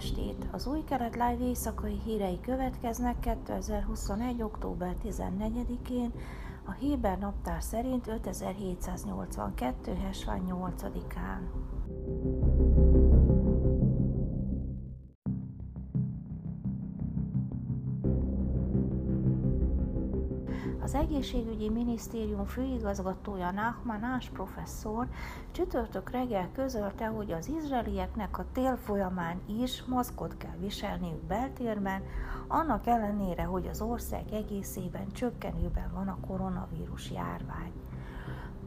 estét! Az új kelet live éjszakai hírei következnek 2021. október 14-én, a Héber naptár szerint 5782. hesván 8-án. Az egészségügyi minisztérium főigazgatója Nachman Ás professzor csütörtök reggel közölte, hogy az izraelieknek a tél folyamán is maszkot kell viselniük beltérben, annak ellenére, hogy az ország egészében csökkenőben van a koronavírus járvány.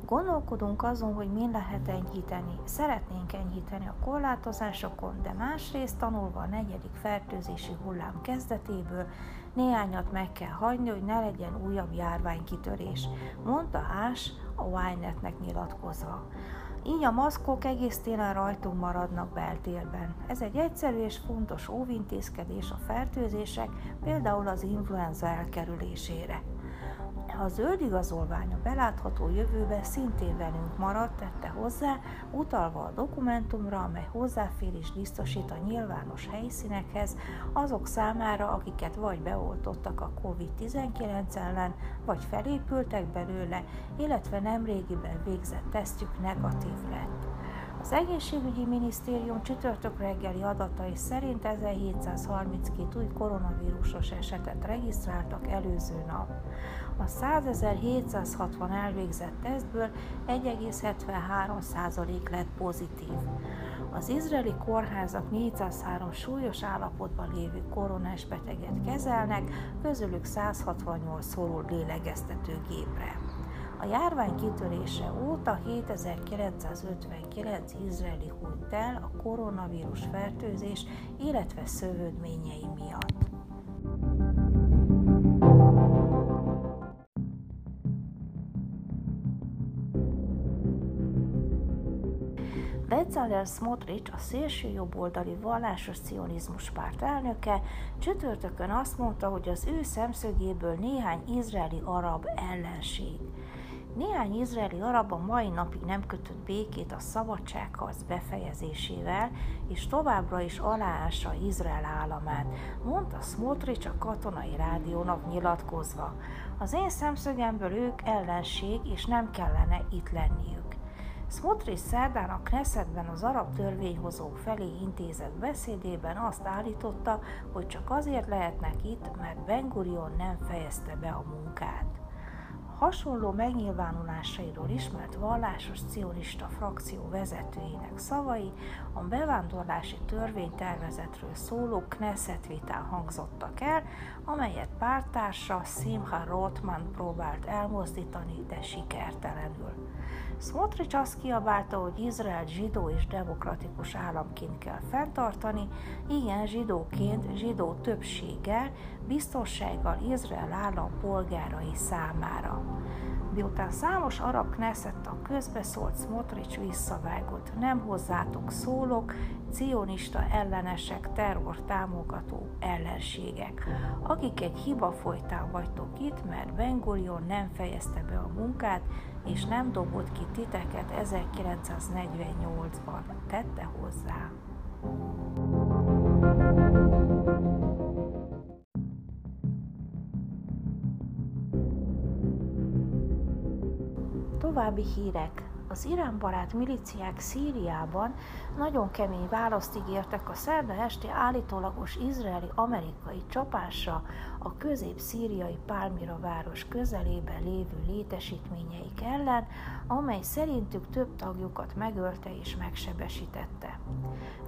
Gondolkodunk azon, hogy mi lehet enyhíteni. Szeretnénk enyhíteni a korlátozásokon, de másrészt tanulva a negyedik fertőzési hullám kezdetéből, néhányat meg kell hagyni, hogy ne legyen újabb járványkitörés, mondta Ás a Wynetnek nyilatkozva. Így a maszkok egész télen rajtunk maradnak beltérben. Ez egy egyszerű és fontos óvintézkedés a fertőzések, például az influenza elkerülésére. A zöld a belátható jövőben szintén velünk maradt, tette hozzá, utalva a dokumentumra, amely hozzáférés biztosít a nyilvános helyszínekhez azok számára, akiket vagy beoltottak a COVID-19 ellen, vagy felépültek belőle, illetve nemrégiben végzett tesztjük negatív lett. Az egészségügyi minisztérium csütörtök reggeli adatai szerint 1732 új koronavírusos esetet regisztráltak előző nap. A 100.760 elvégzett tesztből 1,73% lett pozitív. Az izraeli kórházak 403 súlyos állapotban lévő koronás beteget kezelnek, közülük 168 szorul lélegeztetőgépre. A járvány kitörése óta 7959 izraeli hunyt el a koronavírus fertőzés, illetve szövődményei miatt. Bezalel Smotrich, a szélső jobboldali vallásos cionizmus párt elnöke csütörtökön azt mondta, hogy az ő szemszögéből néhány izraeli arab ellenség. Néhány izraeli arab a mai napig nem kötött békét a szabadságharc befejezésével, és továbbra is aláássa Izrael államát, mondta Smotrich a katonai rádiónak nyilatkozva. Az én szemszögemből ők ellenség, és nem kellene itt lenniük. Smotrich szerdán a Knessetben az arab törvényhozók felé intézett beszédében azt állította, hogy csak azért lehetnek itt, mert Ben Gurion nem fejezte be a munkát. Hasonló megnyilvánulásairól ismert vallásos cionista frakció vezetőinek szavai a bevándorlási törvénytervezetről szóló Knesset vitán hangzottak el, amelyet pártársa Simha Rothman próbált elmozdítani, de sikertelenül. Smotrich azt kiabálta, hogy Izrael zsidó és demokratikus államként kell fenntartani, igen zsidóként, zsidó többséggel, biztonsággal Izrael állam polgárai számára. Miután számos arab a közbeszólt Smotrich visszavágott, nem hozzátok szólok, cionista ellenesek, terror támogató ellenségek, akik egy hiba folytán vagytok itt, mert Ben nem fejezte be a munkát, és nem dobott ki titeket 1948-ban, tette hozzá. További hírek. Az iránbarát miliciák Szíriában nagyon kemény választ ígértek a szerda esti állítólagos izraeli-amerikai csapásra a közép-szíriai Pálmira város közelében lévő létesítményeik ellen, amely szerintük több tagjukat megölte és megsebesítette.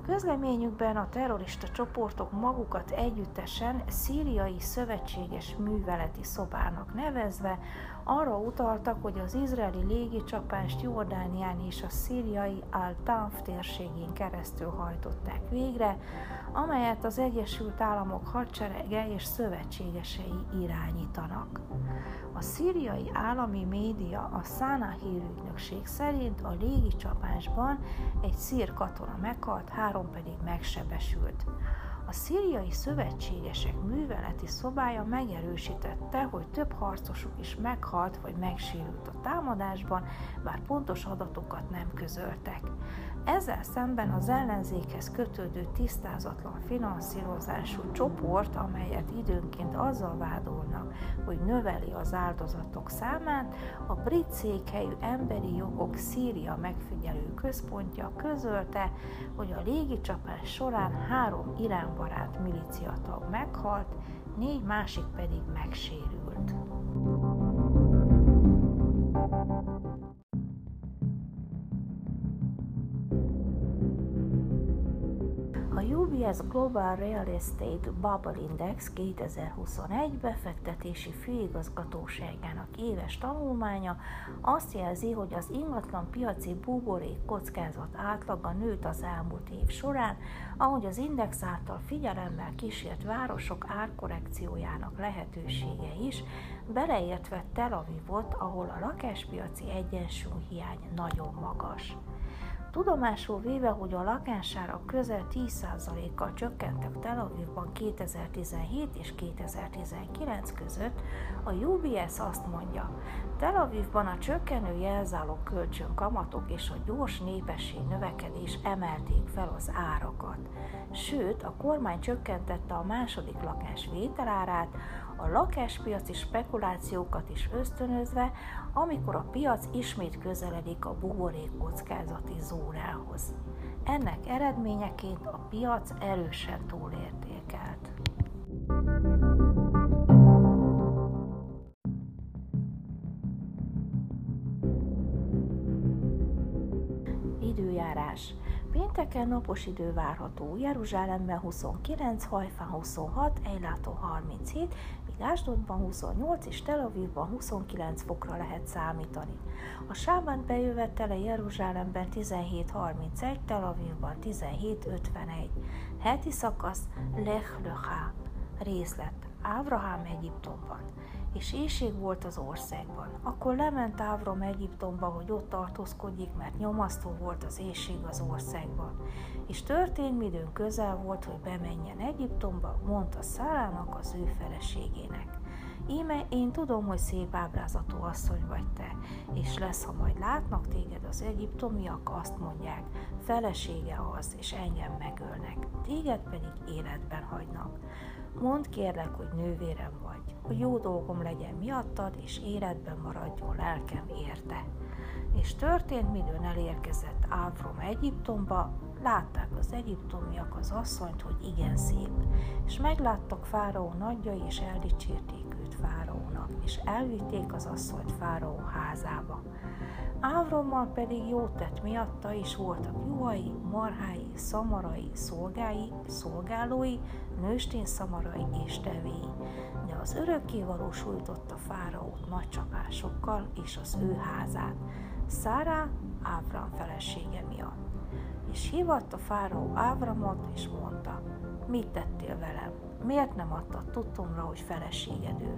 Közleményükben a terrorista csoportok magukat együttesen szíriai szövetséges műveleti szobának nevezve arra utaltak, hogy az izraeli légicsapást Jordánián és a szíriai Al-Tanf térségén keresztül hajtották végre, amelyet az Egyesült Államok hadserege és szövetségesei irányítanak. A szíriai állami média a Szána hírügynökség szerint a légicsapásban egy szír katona meghalt, három pedig megsebesült. A szíriai szövetségesek műveleti szobája megerősítette, hogy több harcosuk is meghalt vagy megsérült a támadásban, bár pontos adatokat nem közöltek. Ezzel szemben az ellenzékhez kötődő tisztázatlan finanszírozású csoport, amelyet időnként azzal vádolnak, hogy növeli az áldozatok számát, a brit székhelyű emberi jogok Szíria megfigyelő központja közölte, hogy a légicsapás során három iránbarát miliciatag meghalt, négy másik pedig megsérült. UBS Global Real Estate Bubble Index 2021 befektetési főigazgatóságának éves tanulmánya azt jelzi, hogy az ingatlan piaci buborék kockázat átlaga nőtt az elmúlt év során, ahogy az index által figyelemmel kísért városok árkorrekciójának lehetősége is, beleértve Tel Avivot, ahol a lakáspiaci egyensúlyhiány nagyon magas. Tudomásul véve, hogy a lakásárak közel 10%-kal csökkentek Tel Avivban 2017 és 2019 között, a UBS azt mondja, Tel Avivban a csökkenő jelzálók kölcsön kamatok és a gyors népesség növekedés emelték fel az árakat. Sőt, a kormány csökkentette a második lakás vételárát, a lakáspiaci spekulációkat is ösztönözve, amikor a piac ismét közeledik a buborék kockázati zónához. Ennek eredményeként a piac erősen túlértékelt. Időjárás. Pénteken napos idő várható, Jeruzsálemben 29, Hajfán 26, Ejlátó 37, míg Ásdodban 28 és Tel Avivban 29 fokra lehet számítani. A Sábán bejövetele Jeruzsálemben 17.31, Tel Avivban 17.51. Heti szakasz Lech Lecha. Részlet Ábrahám Egyiptomban és éjség volt az országban. Akkor lement Ávrom Egyiptomba, hogy ott tartózkodjék, mert nyomasztó volt az éjség az országban. És történt, midőn közel volt, hogy bemenjen Egyiptomba, mondta Szárának az ő feleségének. Íme én tudom, hogy szép ábrázatú asszony vagy te, és lesz, ha majd látnak téged az egyiptomiak, azt mondják, felesége az, és engem megölnek, téged pedig életben hagynak. Mondd kérlek, hogy nővérem vagy, hogy jó dolgom legyen miattad, és életben maradjon lelkem érte. És történt, midőn elérkezett Ávrom Egyiptomba, látták az egyiptomiak az asszonyt, hogy igen szép, és megláttak Fáraó nagyjai, és eldicsérték őt Fáraónak, és elvitték az asszonyt Fáraó házába. Ávrommal pedig jót tett miatta, és voltak juhai, marhái, szamarai, szolgái, szolgálói, nőstén szamarai és tevéi. De az örökkévaló sújtotta Fáraót nagy csapásokkal és az ő házát, Szárá Ávram felesége miatt. És hívatta Fáraó Ávramot, és mondta, mit tettél velem? Miért nem adtad tudtomra, hogy feleséged ő?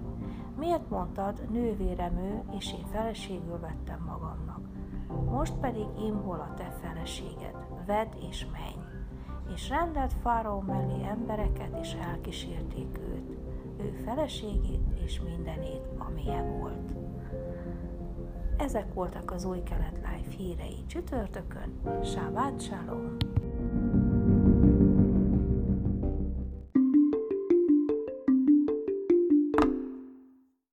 Miért mondtad, nővérem ő, és én feleségül vettem magamnak? Most pedig imhol a te feleséged, vedd és menj. És rendelt Fáraó mellé embereket, és elkísérték őt, ő feleségét és mindenét, amilyen volt. Ezek voltak az új kelet life hírei csütörtökön. Shabbat Shalom!